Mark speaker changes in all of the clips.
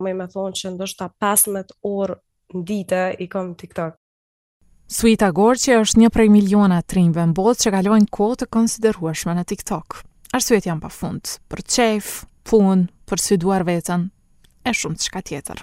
Speaker 1: Më me thonë që ndoshta 15 orë në ditë i kom TikTok.
Speaker 2: Suita Gorçe është një prej miliona të rinjve në botë që kalojnë kohë të konsiderueshme në TikTok. Arsyet janë pafund, për qejf, punë, për ta sfiduar veten, e shumë çka tjetër.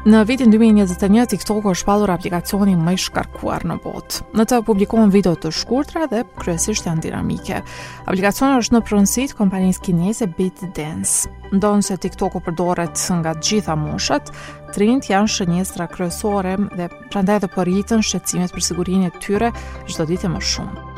Speaker 2: Në vitin 2021, TikTok-u është shpallur aplikacioni më i shkarkuar në botë. Në të publikohen video të shkurtra dhe kryesisht janë dinamike. Aplikacioni është në pronësi të kompanisë kineze ByteDance. Ndonëse TikTok-u përdoret nga të gjitha moshat, të rinjtë janë shënjestra kryesore dhe prandaj edhe po rriten shqetësimet për sigurinë e tyre çdo ditë më shumë.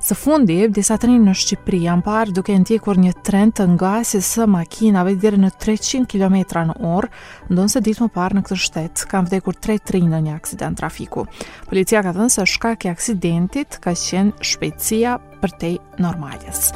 Speaker 2: Së fundi, disa të rinj në Shqipëri janë parë duke ndjekur një trend të ngasjes së makinave deri në 300 km në orë, ndonëse ditë më parë në këtë shtet, kanë vdekur tre të rinj në një aksident trafiku. Policia ka thënë se shkak i aksidentit ka qenë shpejtësia përtej normales.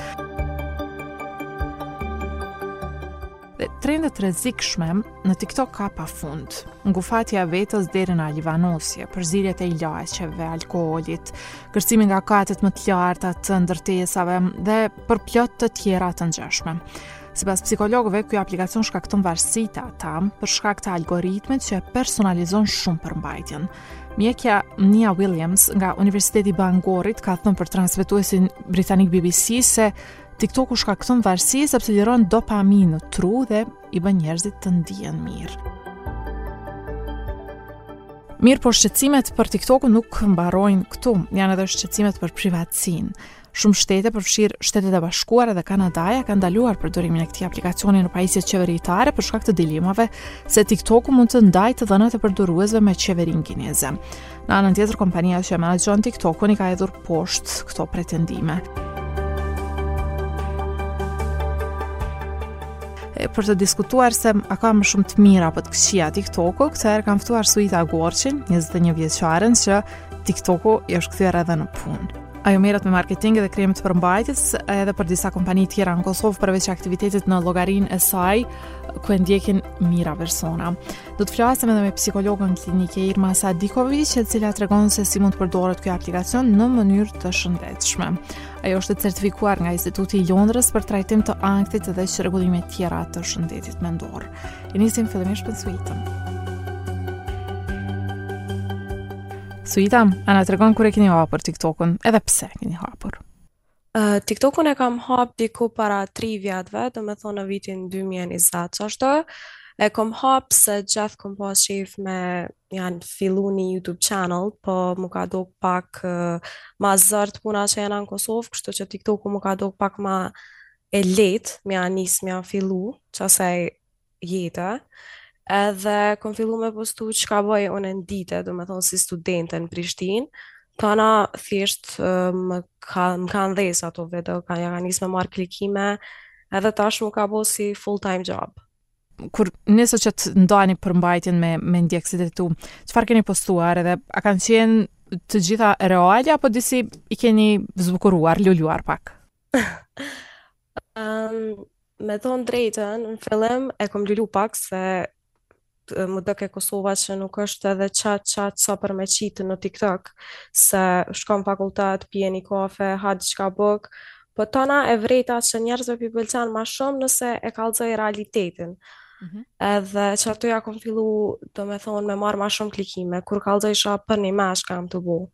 Speaker 2: Dhe trende të rrezikshme në TikTok ka pafund. Ngufatja e vetes deri në alivanosje, përzierjet e ilaçeve, alkoolit, kërcimi nga katet më të larta të ndërtesave dhe përplot të tjera të ngjashme. Sipas psikologëve, ky aplikacion shkakton varësi te ata për shkak të algoritmit që e personalizon shumë përmbajtjen. Mjekja Nia Williams nga Universiteti i Bangorit ka thënë për transmetuesin britanik BBC se TikTok-u shkakton varësi sepse liron dopaminë në tru dhe i bën njerëzit të ndihen mirë. Mirëpo shqetësimet për TikTok-un nuk mbarojnë këtu, janë edhe shqetësimet për privatësinë. Shumë shtete, përfshirë Shtetet e Bashkuara dhe Kanadaja, kanë ndaluar përdorimin e këtij aplikacioni në pajisjet qeveritare për shkak të dilemave se TikTok-u mund të ndajë të dhënat e përdoruesve me qeverinë kineze. Në anën tjetër, kompania që e menaxhon TikTokun i ka hedhur poshtë këto pretendime. E për të diskutuar se a ka më shumë të mira apo të këqija TikToku, këtë herë kam ftuar Suita Gorçen, 21 vjeçaren që TikToku i është kthyer edhe në punë. Ajo merret me marketing dhe krijim të përmbajtjes edhe për disa kompani të tjera në Kosovë përveç aktivitetit në llogarinë e saj ku e ndjekin mijëra persona. Do të flasim edhe me psikologën klinike Irma Sadikoviç, e cila tregon se si mund të përdoret ky aplikacion në mënyrë të shëndetshme. Ajo është e certifikuar nga Instituti i Londrës për trajtim të ankthit dhe çrregullime tjera të shëndetit mendor. E nisim fillimisht me Suitën. Suita, a na tregon kur e keni hapur TikTokun, edhe pse e keni hapur.
Speaker 1: Uh, TikTokun e kam hap diku para 3 vjetëve, domethonë në vitin 2020, qashtu, e kom hap se gjithë kom pas qef me ja fillu një YouTube channel, po m'u ka dok pak uh, ma zor puna që jena në Kosovë, kështu që TikToku m'u ka dok pak ma e lehtë me ja nis me ja fillu, kësaj jete, edhe kom fillu me postu çka bëj unë në ditë, domethonë si studente në Prishtinë, tani thjesht eh, më ka, më kanë ecë ato video, ka, ja ka nisë me marrë klikime, edhe tash m'u ka bo si full time job.
Speaker 2: kur nisët që të ndani përmbajtjen me, me ndjekësit e tu, çfarë keni postuar edhe, a kanë qenë të gjitha reale, apo disi i keni zbukuruar, luluar pak?
Speaker 1: Um, Me thonë të drejtën, në fillim e kom lulu pak se m'u doke Kosova që nuk është edhe qaq qaq sa për me qitë në TikTok, se shkon në fakultet, pin një kafe, ha diçka bukë, po tani e vrejta që njerëzve po u pëlqen ma shumë nëse e kallzoj realitetin. Mm -hmm. Edhe qaty ja kom fillu, domethonë, me marrë ma shumë klikime, kur kallzojsha përnime çka jam tu bo.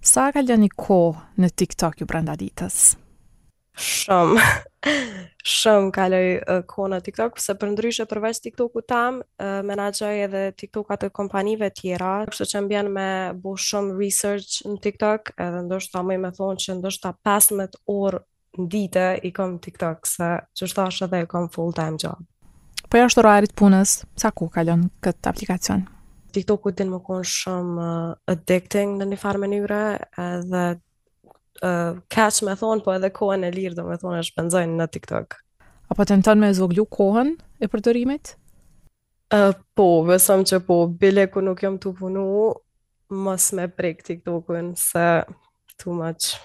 Speaker 2: Sa kaloni kohë në TikTok ju brenda ditës?
Speaker 1: Shumë, shumë kaloj uh, kohë në TikTok, se përndryshe përveç TikTokut tem, uh, menaxhoj edhe TikTokat e kompanive tjera, kështu që më bjen me bo shumë research në TikTok, edhe ndoshta muj me thonë që ndoshta 15 orë në ditë jom n'TikTok, se qysh thashë edhe e kom full time job.
Speaker 2: Po jashtë orarit të punës, sa kohë kalon në këtë aplikacion?
Speaker 1: TikToku din me konë shumë uh, addicting në një farë mënyre, edhe uh, kaq me thonë, po edhe kohën e lirë, domethonë, e shpenzoj në TikTok.
Speaker 2: A po tenton me e zvoglu kohën e përdorimit?
Speaker 1: Uh, po, besoj që po, bile kur nuk jam tu punu, mos me prek TikTokun, se too much.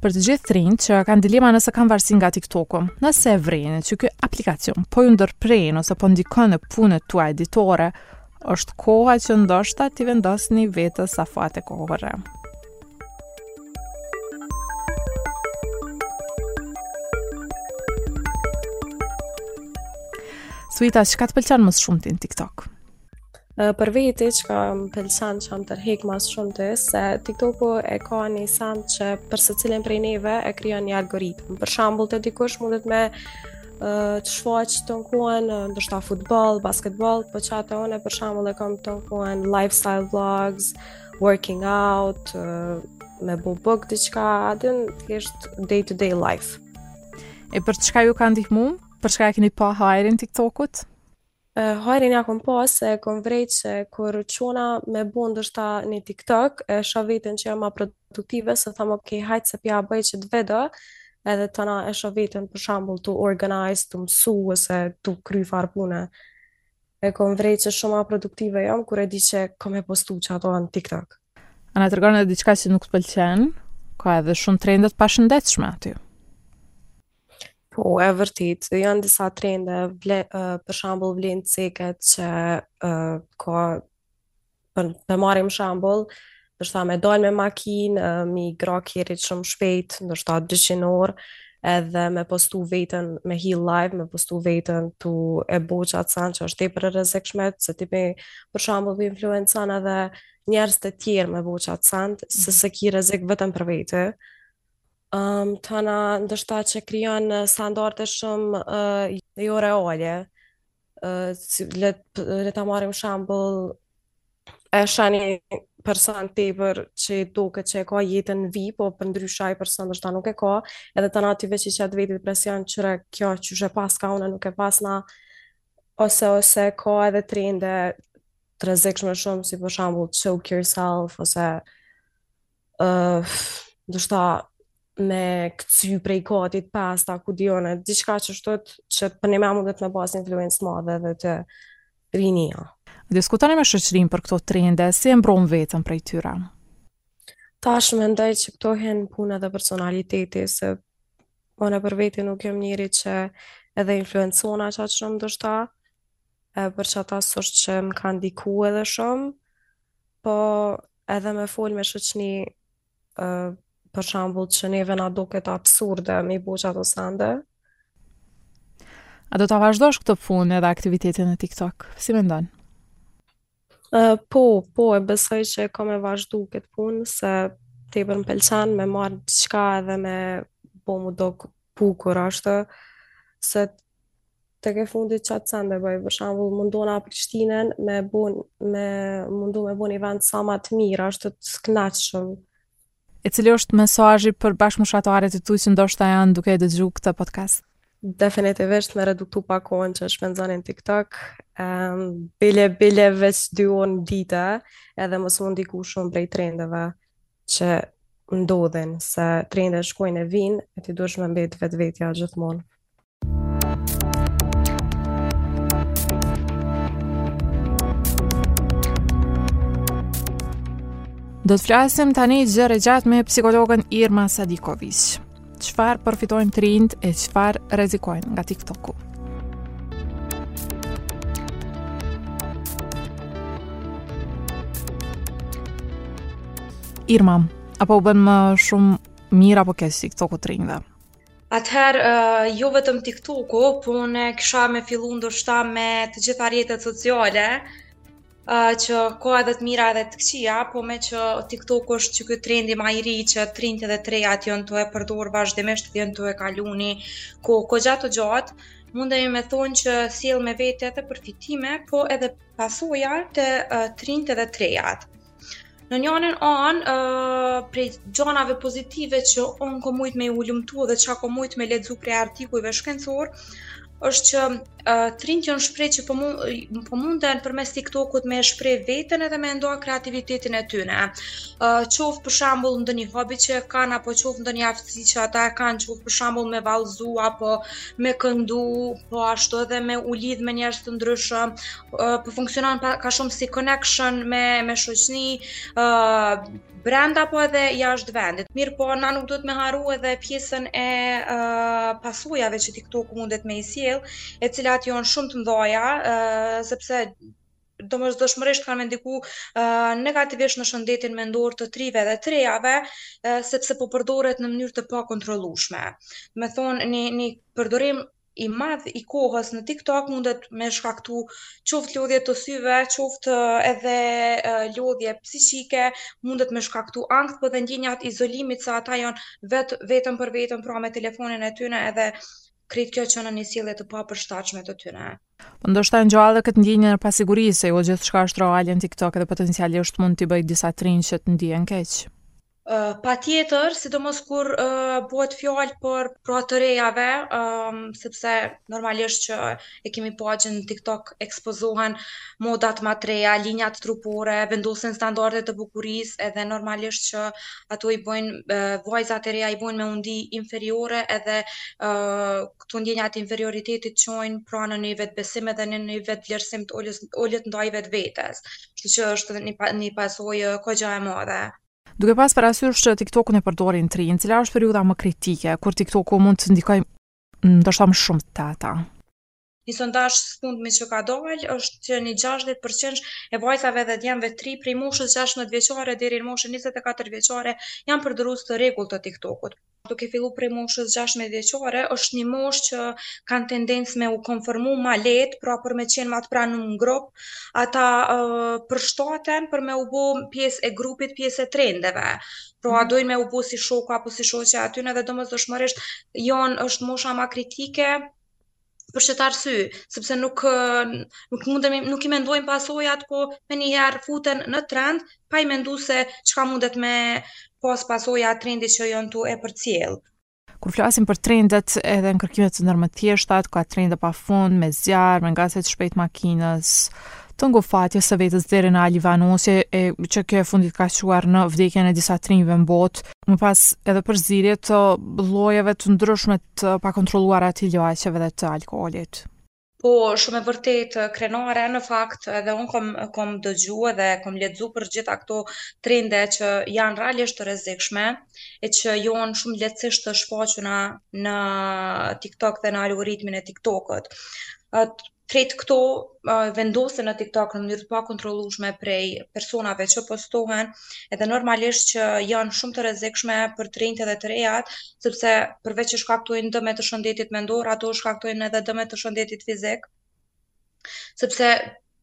Speaker 2: Për të gjithë të rinjtë që kanë dilema nëse kanë varësi nga TikToku, nëse e vrejnë që ky aplikacion po ju ndërpren ose po ndikon në punët tuaja ditore, është koha që ndoshta t'i vendosni vetes afate kohore. Suita, çka të pëlqen më së shumti ti në TikTok?
Speaker 1: Për veti çka më pëlqen çka më tërhek ma së shumti, se TikToku e ka një send që për secilin prej neve e krijon një algoritm. Për shambull te dikush mundet me të shfaqë tanë kohën, ndoshta futboll, basketboll, po qe ta, unë për shambull e kam tanë kohën lifestyle vlogs, working out, me bo bukë diçka, a din, kështu day to day life.
Speaker 2: E për çka ju ka ndihmu? Për çka e keni pa hajrin TikTokut?
Speaker 1: Hajrin ja kom pa se e kom vrejt se kur çona me bo ndoshta një TikTok e shoh veten që jam ma produktive se tham ok hajt se pja bëj qet video edhe tana e shoh veten për shembull tu organizu, tu mësu ose tu kry farë pune. E kom vrejt që shumë ma produktive jam kur e di që kom me postu qato në TikTok.
Speaker 2: A na tregon edhe diçka që nuk të pëlqen? Ka edhe shumë trende të pashëndetshme aty.
Speaker 1: Po, e vërtetë, janë disa trende, vle, uh, për shembull vlen të ceket që uh, ka, po e marrim shembull, ndoshta me dalë me makinë, uh, me i grah kerrit shumë shpejt, ndoshta 200 në orë, edhe me postu vetën me hi live, me postu vetën tu e bo qat sen që është tepër e rrezikshme, se ti me, për shembull, ti influencon edhe njerëz të tjerë me bo qat sen, se Mhm. s'e ki rrezik vetëm për vete, Um, tana ndoshta që krijon standarde shumë uh, jo reale. Uh, le, le ta marrim shembull e sheh ni person tepër që i duket që e ka jetën vi, po përndryshe ai person ndoshta nuk e ka, edhe tana ti veç i qet vetit presion qyre kjo qysh e paska une nuk e pasna, ose ose ka edhe trende të rrezikshme shumë, si për shembull choke yourself, ose Ëh, ndoshta me këcy prej katit pestë a ku di une, diçka qashtu që përnime mundet me pas influencë të madhe dhe te rinia.
Speaker 2: Diskutoni me shoqërinë për këto trende, si e mbron veten prej
Speaker 1: tyre. Tash mendoj që këtu hin në punë edhe personaliteti, se unë për vete nuk jam njeri që edhe influencona qaq shumë ndoshta, e për qata s'është që më ka ndiku edhe shumë, Po edhe me fol me shoqni, ë për shembull që neve na duket absurde me i bo qato sende.
Speaker 2: A do ta vazhdosh këtë punë edhe aktivitetin në TikTok? Si mendon?
Speaker 1: Uh, po, po, e besoj që e kam me vazhdu këtë punë, se tepër më pëlqen me marrë diçka edhe me bo m'u dok bukur, ashtu, se Tek e fundit qat send e bëj, për shembull mundona Prishtinën me bo m'u mundu me bo një vend sa më të mirë, ashtu të kënaqshëm.
Speaker 2: E cili është mesazhi për bashkëmoshataret e tu që ndoshta janë duke e dëgju këtë podcast?
Speaker 1: Definitivisht me reduktu pak kohën që shpenzoni në TikTok, um, bile bile veç dy orë në ditë, edhe mos m'u ndiku shumë prej trendeve që ndodhin, se trendet shkojnë e vinë, e ti duhesh me mbetë vetvetja gjithmonë.
Speaker 2: Do të flasim tani gjerë e gjatë me psikologen Irma Sadikoviç. Çfarë përfitojnë të rinjtë e çfarë rrezikojnë nga TikToku? Irma, apo u bën më shumë mirë apo keq TikToku të rinjve?
Speaker 3: Atëherë, jo vetëm TikTok-u, po unë kisha me fillu ndoshta me të gjitha rrjetet sociale, që ka edhe të mira edhe të këqija, po meqë TikTok është qeky trendi ma i ri që të rinjtë edhe të rejat janë tu e përdor vazhdimisht janë tu e kalu një ko, kohë gjatë të gjatë, mundemi me thonë që sjell me vete edhe përfitime, po edhe pasoja te të rinjtë edhe të rejat. Në njanën anë, uh, prej gjanave pozitive që unë kom mujtë me hulumtu dhe që kom mujtë me lexu prej artikujve shkencorë, është që uh, të rinjtë janë shpreh që po, mund, po munden përmes TikTokut me shpreh veten edhe me nda kreativitetin e tyne. Uh, qoftë për shembull ndonjë hobi që e kanë, apo qoftë ndonjë aftësi që ata e kanë, qoftë për shembull me vallëzu, apo me këndu, po ashtu edhe me u lidh me njerëz të ndryshëm, po funksionon pa, ka shumë si connection me me shoqni, uh, brenda po edhe jashtë vendit. Mirëpo na nuk duhet me harru edhe pjesën e uh, pasojave që TikTok mundet me i sjell, të cilat janë shumë të mëdha, uh, sepse domosdoshmërisht kanë me ndiku uh, negativisht në shëndetin mendor të të rinjve dhe të rejave, uh, sepse po përdoret në mënyrë të pakontrollushme. Domethonë, një, një përdorim i madh i kohës në TikTok mundet me shkaktu qoftë lodhje të syve, qoftë edhe lodhje psiqike, mundet me shkaktu ankth, po dhe ndjenja të izolimit se ata janë vet vetëm për vetëm pra me telefonin e tyne edhe krejt kjo çon në një sjellje të papërshtatshme të tyre.
Speaker 2: Po ndoshta ngjall edhe këtë ndjenjën e pasigurisë se jo gjithçka është reale në TikTok edhe potencialisht mund t'i bëjë disa të rinj që të ndihen keq.
Speaker 3: Uh, patjetër, sidomos kur uh, bëhet fjalë për, pra të rejave, um, sepse normalisht që e kemi pa që në TikTok ekspozohen modat ma të reja, linja trupore, vendosen standarde të bukurisë, edhe normalisht që ato i bojnë, uh, vajzat e reja i bojnë me u ndi inferiore, edhe uh, këto ndjenja të inferioritetit çojnë pra në një vetëbesim edhe në një vetëvlerësim të ulët ndaj vetvetes, që është një, një pasojë goxha e madhe.
Speaker 2: Duke pas parasysh që TikTok-un e përdorin të rinjtë, cila është periudha më kritike kur TikTok-u mund të ndikojë mm, ndoshta më shumë te ata?
Speaker 3: Një sondazh së fundmi që ka dalë është që një 60% e vajzave dhe djemve të rinj prej moshës 16 vjeçare deri në moshën 24 vjeçare janë përdorues të rregullt të TikTokut. duke fillu prej moshës 16 vjeqare, është një moshë që kanë tendencë me u konformu ma lehtë, pra për me qenë ma të pranu në grup, ata uh, përshtaten për me u bo pjesë e grupit, pjesë e trendeve, pra mm. dojnë me u bo si shoku apo si shoqe atyne dhe domosdoshmërisht, janë është mosha ma kritike, për qat arsye, sepse nuk nuk mundemi nuk i mendojmë pasojat, po menjëherë futen në trend, pa i mendu se çka mundet me pas pasoja trendit që janë tu e përcjellë.
Speaker 2: Kur flasim për trendet edhe në kërkimet ndër më të thjeshtat ka trende pa fund, me zjarr, me ngasje të shpejtë të makinës, të ngufatjes së vetes deri në alivanosje, e që kjo e fundit ka çuar në vdekjen e disa të rinjve në botë, Më pas edhe përzierje të llojeve të ndryshme të pakontrolluara të ilaçeve dhe të alkoholit.
Speaker 3: Po, shumë e vërtetë, Krenare, në fakt, edhe unë kom, kom dëgju edhe kom lexu për të gjitha këto trende që janë realisht të rrezikshme, e që jonë shumë lehtësisht të shfaquna në TikTok dhe në algoritmin e TikTokut. krejt këto uh, vendosen në TikTok në mënyrë të pakontrollueshme prej personave që postojnë, edhe normalisht që janë shumë të rrezikshme për të rinjtë dhe të rejat, sepse përveç që shkaktojnë dëme të shëndetit mendor, ato shkaktojnë edhe dëme të shëndetit fizik. Sepse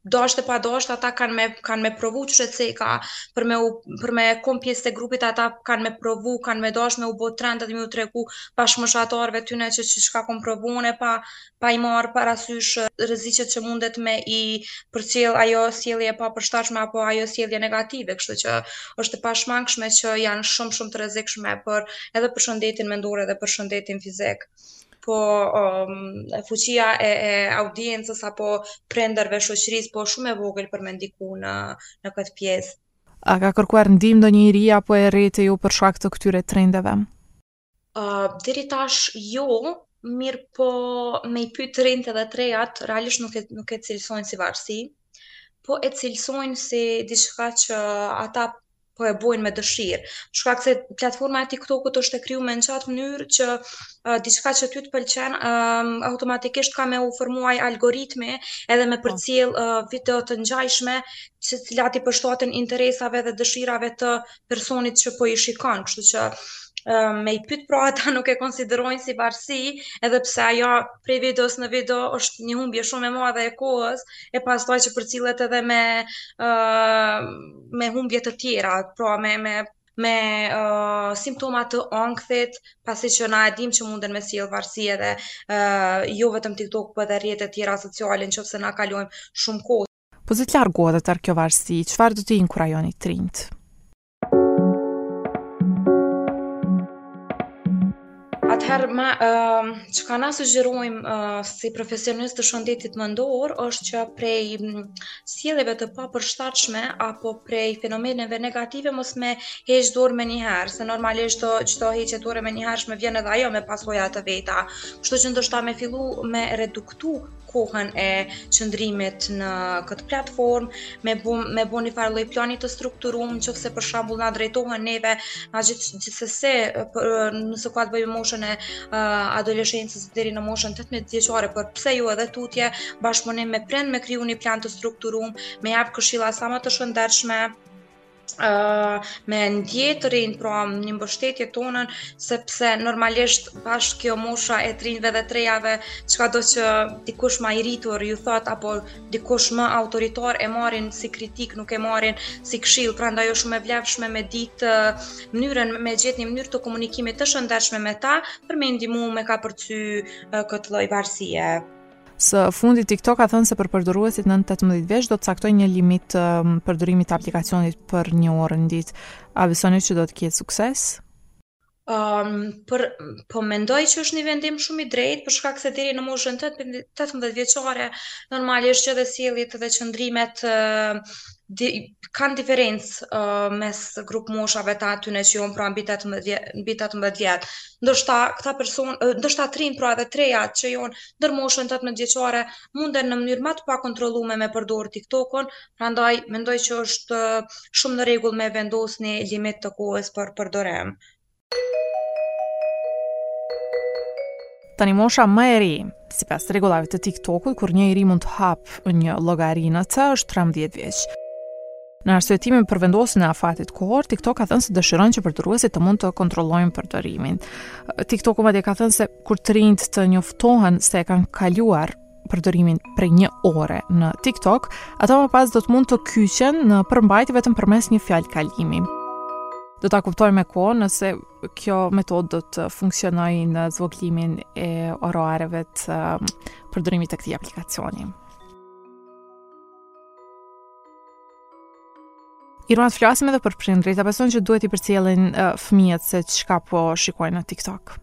Speaker 3: dashje pa dashje ata kanë me kanë me provu veç se ka për me u, për me konë pjestarë të grupit ata kanë me provu kanë me dashtë me u bë trend dhe me u tregu bashkëmoshatarëve të tyne që çka kanë provu e pa pa i marrë parasysh rreziqet që mundet me i përcjell ajo sjellje e papërshtatshme apo ajo sjellje negative, kështu që është e pashmangshme që janë shumë shumë të rrezikshme për edhe për shëndetin mendor edhe për shëndetin fizik. Po um, fuqia e, e audiencës apo prindërve shoqërisë po shumë e vogël për me ndiku në në këtë pjesë.
Speaker 2: A ka kërkuar ndihmë ndonjë i ri apo e re te ju për shkak të këtyre trendeve?
Speaker 3: Uh, deri tash jo, mirëpo me i pyt të rinjtë edhe të rejat, realisht nuk e, nuk e cilësojnë si varësi, po e cilësojnë si diçka që ata po e bojnë me dëshirë. Shkak se platforma e TikTokut është e krijume në qat mënyrë që uh, diçka që ty të pëlqen, um, automatikisht ka me u formu ai algoritmi edhe me po. përcjell uh, video të ngjashme, të cilat i përshtaten interesave dhe dëshirave të personit që po i shikon, kështu që me i pyt pra ata nuk e konsiderojnë si varësi, edhe pse ajo prej videos në video është një humbje shumë e madhe e kohës, e pastaj që përcillet edhe me, uh, me humbje të tjera, pra me, me me uh, simptoma të ankthit, pasi që na e dim që munden me sjell varësi edhe uh, jo vetëm TikTok, por edhe rrjete të tjera sociale, në qoftë se na kalojmë shumë kohë
Speaker 2: Po si të largohet e tërë kjo varësi, çfarë do të inkurajoni të rinjtë?
Speaker 3: Atëherë, ma, uh, çka na sugjerojmë uh, si profesionistë të shëndetit mendor, është që prej sjelljeve të papërshtatshme apo prej fenomeneve negative, mos me heqë dorë menjëherë, se normalisht që çdo heqje dorë e menjëhershme vjen edhe ajo me pasoja të veta. Kështu që ndoshta me fillu me reduktu kohën e qëndrimit në këtë platformë, me bo, me bo njëfarë lloj plani të strukturum, nëse për shembull na drejtohen neve, na gjithë gjithsesi nëse ka të bëjë me moshën e uh, adoleshencës deri në moshën 18-vjeçare, por pse jo edhe tutje, bashkëpunim me prind me kriju një plan të strukturum, me jap këshilla sa më të shëndetshme, me njëri-tjetrin, pra një mbështetje tonën, sepse normalisht bash kjo mosha e t'rinjve dhe t'rejave, çkado që dikush ma i rritur ju thotë, apo dikush më autoritar e marrin si kritikë, nuk e marrin si kshillë, prandaj o shumë e vlefshme me ditë mënyrën, me gjetë një mënyrë të komunikimit të shëndetshme me ta, për me ndihmu me kapërcy këtë lloj varsie.
Speaker 2: Së fundmi TikTok ka thënë se për përdoruesit nën 18 vjeç do të caktojë një limit të um, përdorimit të aplikacionit për një orë në ditë. A besoni që do të ketë sukses?
Speaker 3: Um, për, po mendoj që është një vendim shumë i drejtë, për shkak se deri në moshën 18-vjeçare normalisht që dhe sjelljet dhe qëndrimet uh, di, kanë diferencë uh, mes grupmoshave të atyne që jonë pra mbi 18 vjet. Ndoshta këta persona, uh, ndoshta t'rinjtë pra edhe t'rejat që jonë ndër moshën 18-vjeçare munden në mënyrë ma të pakontrollume me përdorë TikTokun, prandaj mendoj që është uh, shumë në rregull me vendosë një limit të kohës për përdorim.
Speaker 2: Tani mosha më e re, sipas rregullave të TikTokut, kur një i ri mund të hapë një llogari në të, është 13 vjeç. Në arsyetimin për vendosjen e afatit kohor, TikTok ka thënë se dëshiron që përdoruesit të mund të kontrollojnë përdorimin. TikTok-u madje ka thënë se kur të rinjtë të njoftohen se e kanë kaluar përdorimin prej një ore në TikTok, ata më pas do të mund të kyçen në përmbajtje vetëm përmes një fjalëkalimi. Do ta kuptojmë me kohë nëse kjo metodë do të funksionojë në zvogëlimin e orareve të um, përdorimit të këtij aplikacioni. Irma, të flasim edhe për prindrit, a beson që duhet t'i përcjellin uh, fëmijët se çka po shikojnë në TikTok?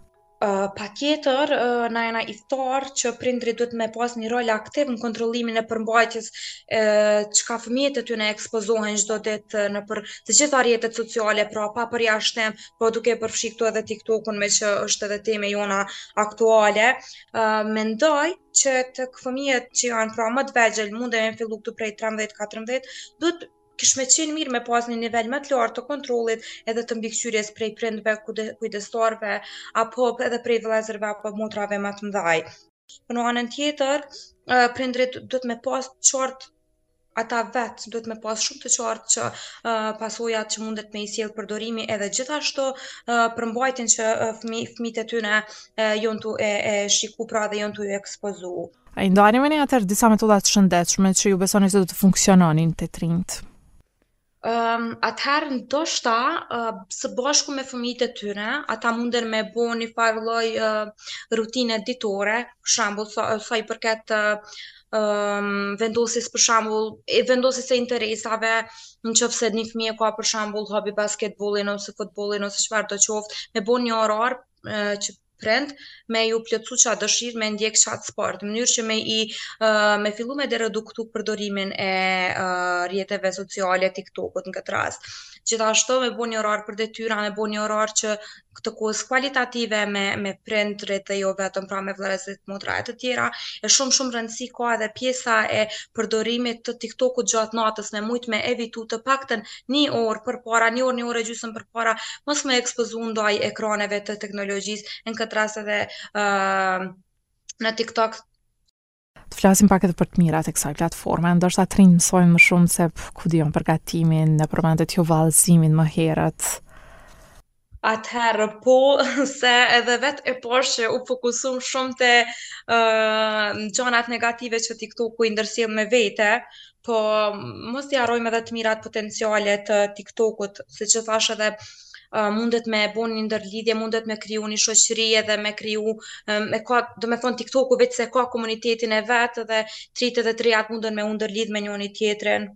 Speaker 3: Uh, patjetër, uh, na jena ithtar që prindërit duhet me pas një rol aktiv në kontrollimin e përmbajtjes uh, çka fëmijët e tyne ekspozohen çdo ditë uh, nëpër të gjitha rrjetet sociale, pra pa përjashtim, po duke përfshi këtu edhe TikTokun meqë është edhe tema jonë aktuale. Uh, mendoj që tek fëmijët që janë pra ma të vegjël, mundet me fillu këtu prej 13-14, duhet Kish me qenë mirë me pas një nivel ma të lartë të kontrollit edhe të mbikëqyrjes prej prindve, kujdestarve apo edhe prej vëllezërve apo motrave ma të mëdhaj. Në anën tjetër, prindërit duhet me pas të qartë ata vetë duhet me pas shumë të qartë që uh, pasojat që mundet me i sjell përdorimi edhe gjithashtu uh, përmbajtjen që uh, fëmijët e tyre uh, janë tu e, e shiku pra dhe janë tu u ekspozu.
Speaker 2: A i ndani me ne atëherë disa metoda të shëndetshme që ju besoni se do të funksiononin te të rinjtë?
Speaker 3: Um, atëherë ndoshta uh, së bashku me fëmijët e tyre, ata munden me bo një farë lloj uh, rutine ditore, për shembull, sa, sa i përket uh, um, vendosjes për shembull, e vendosjes së interesave, në qoftë se një fëmijë ka për shembull hobi basketbollin ose futbollin ose çfarëdo qoftë, me bo një orar uh, që prind me ju plotësu qat dëshirë, me ndjek qat sport, në mënyrë që me i me fillu me e reduktu përdorimin e rrjeteve sociale, TikTokut në këtë rast. Gjithashtu me bo një orar për detyra, me bo një orar që i thonë kohës kualitative me me prindërit e jo vetëm pra me vëllezërit motra e të tjera, e shumë shumë rëndësi ka edhe pjesa e përdorimit të TikTokut gjatë natës me mujt me evitu të paktën një orë përpara, një orë, një orë e gjysëm përpara, mos me u ekspozu ndaj ekraneve të teknologjisë, në këtë rast edhe uh, në TikTok,
Speaker 2: të flasim pak edhe për të mirat e kësaj platforme, ndoshta të rinjtë mësojnë më shumë se ku di unë për gatimin, e përmendët ju vallëzimin më herët.
Speaker 3: Atëherë po, se edhe vetë e pashë që u fokusum shumë te uh, gjanat negative që TikToku i ndërsjell me vete, po mos t'i harrojmë edhe të mirat potenciale të TikTokut, siç thashë edhe uh, mundet me bo një ndërlidhje, mundet me kriju një shoqëri edhe me kriju, um, e ka, domethonë TikToku veç se ka komunitetin e vet dhe të rijtë edhe të rejat munden me u ndërlidh me njoni tjetrin.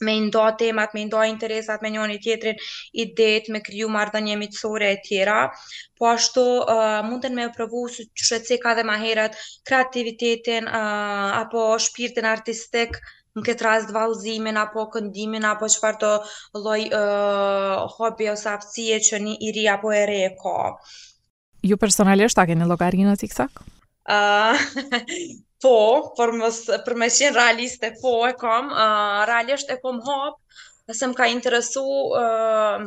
Speaker 3: me i nda temat, me i nda interesat me njoni tjetrin, idet, me kriju marrëdhënie miqësore e tjera. Po ashtu uh, munden me provu siç e ceka dhe ma herët kreativitetin uh, apo shpirtin artistik në këtë rast vallëzimin apo këndimin apo çfarëdo lloj uh, hobi ose aftësie që një i ri apo e re ka.
Speaker 2: Ju personalisht a keni llogari në TikTok?
Speaker 3: Uh, po, për me për me qenë realiste, po e kam, uh, realisht e kam hap, se më ka interesu uh,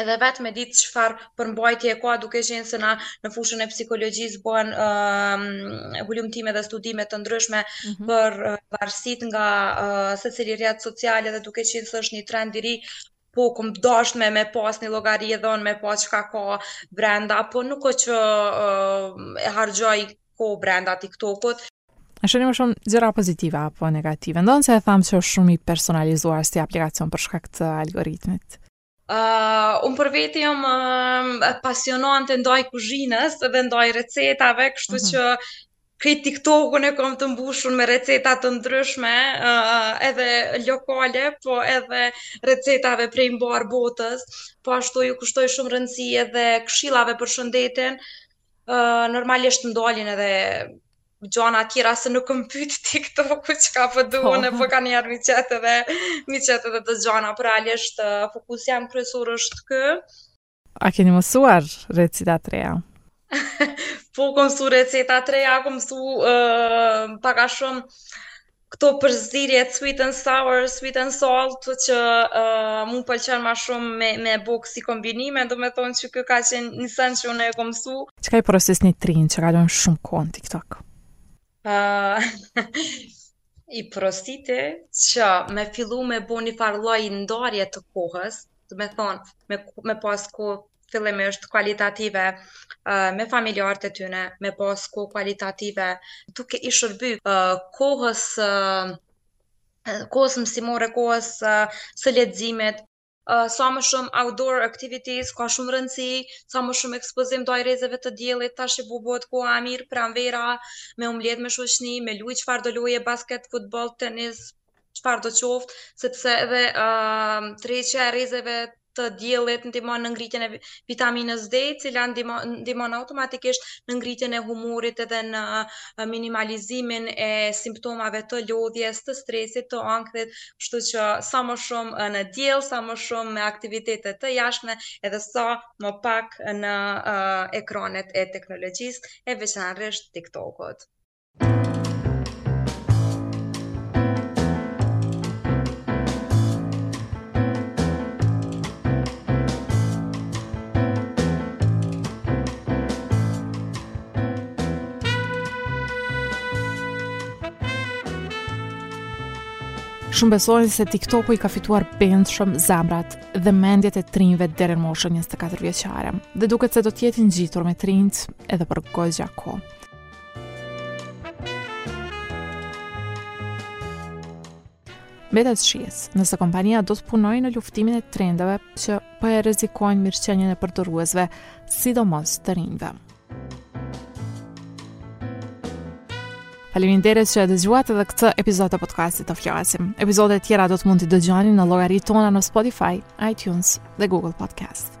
Speaker 3: edhe vetë me ditë çfarë përmbajtje e ka duke qenë se na në fushën e psikologjisë bëhen um, hulumtime dhe studime të ndryshme mm -hmm. për uh, varësitë nga uh, secili rrjet social edhe duke qenë se është një trend i ri po kom dashtë me, me pas një llogari edhe unë, me pa çka ka brenda, po nuk o që uh, e harxhoj kohë brenda TikTokut.
Speaker 2: A shihni më shumë gjëra pozitive apo negative, ndonëse e thamë që është shumë i personalizuar si aplikacion për shkak të algoritmit.
Speaker 3: Uh, unë për vete jam uh, pasionante ndaj kuzhinës dhe ndaj recetave, kështu mm -hmm. që Krejt TikTok-un e kam të mbushur me receta të ndryshme, uh, edhe lokale, po edhe recetave prej mbarë botës. Po ashtu ju kushtoj shumë rëndësi edhe këshillave për shëndetin. Uh, normalisht më dalin edhe gjona tjera se nuk më pyt TikTok-u çka po du unë, po, po kanjëherë m'i qet edhe, m'i qet edhe do gjona, po realisht uh, fokusi jem kryesor është ky.
Speaker 2: A keni mësuar receta të reja?
Speaker 3: po kom mësu receta të reja, kom mësu uh, pak a shumë këto përzierjet sweet and sour, sweet and salt që uh, mu pëlqen ma shumë me, me bo si kombinime, domethonë që kjo ka qenë një sen që unë e kom mësu.
Speaker 2: Çka i propozoni një të riu që kalon shumë kohë në TikTok?
Speaker 3: i porositi që me fillu me bo një farë lloj ndarje të kohës, domethonë, me, me pas kohë fillimisht kualitative uh, me familjarët e tyne, me pas kohë kualitative duke i shërby uh, kohës uh, kohës mësimore, kohës uh, së leximit, Uh, sa më shumë outdoor activities ka shumë rëndësi, sa më shumë ekspozim ndaj rrezeve të diellit, tash që po bohet koha e mirë pranvera, me u mbledh me shoqni, me lujt çfarëdo loje basket, futboll, tenis, çfarëdo qoftë, sepse edhe uh, tërheqja e rrezeve të diellit ndihmon në ngritjen e vitaminës D, e cila ndihmon automatikisht në ngritjen e humorit edhe në minimalizimin e simptomave të lodhjes, të stresit, të ankthit, Kështu që sa më shumë në diell, sa më shumë me aktivitete të jashtme, edhe sa më pak në uh, ekranet e teknologjisë, e veçanërisht TikTokut.
Speaker 2: Shumë besojnë se TikToku i ka fituar bindshëm zemrat dhe mendjet e të rinjve deri në moshën 24 vjeçare. Dhe duket se do të jetë i ngjitur me të rinjtë edhe për goxha kohë. Mbetet të shihet, nëse kompania do të punojë në luftimin e trendeve që po e rrezikojnë mirëqenien e përdoruesve, sidomos të rinjve. Faleminderit që e dëgjuat edhe këtë episod të podcastit të flasim. Episodet e tjera do të mund t'i dëgjoni në llogaritë tona në Spotify, iTunes dhe Google Podcast.